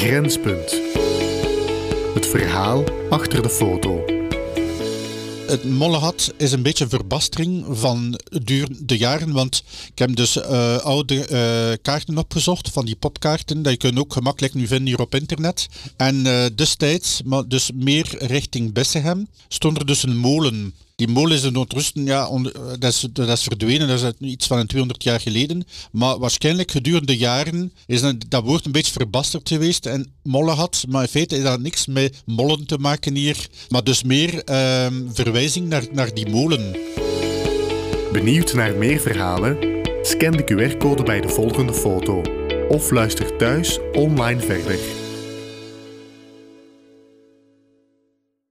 Grenspunt. Het verhaal achter de foto. Het Mollehat is een beetje verbastering van de jaren, want ik heb dus uh, oude uh, kaarten opgezocht van die popkaarten, dat je kunt ook gemakkelijk nu vinden hier op internet. En uh, destijds, maar dus meer richting Bessehem, stond er dus een molen die molen is Noordrusten, ja, dat, is, dat is verdwenen, dat is iets van een 200 jaar geleden. Maar waarschijnlijk gedurende jaren is dat, dat woord een beetje verbasterd geweest en mollen had. Maar in feite is dat niks met mollen te maken hier, maar dus meer uh, verwijzing naar, naar die molen. Benieuwd naar meer verhalen? Scan de QR-code bij de volgende foto of luister thuis online verder.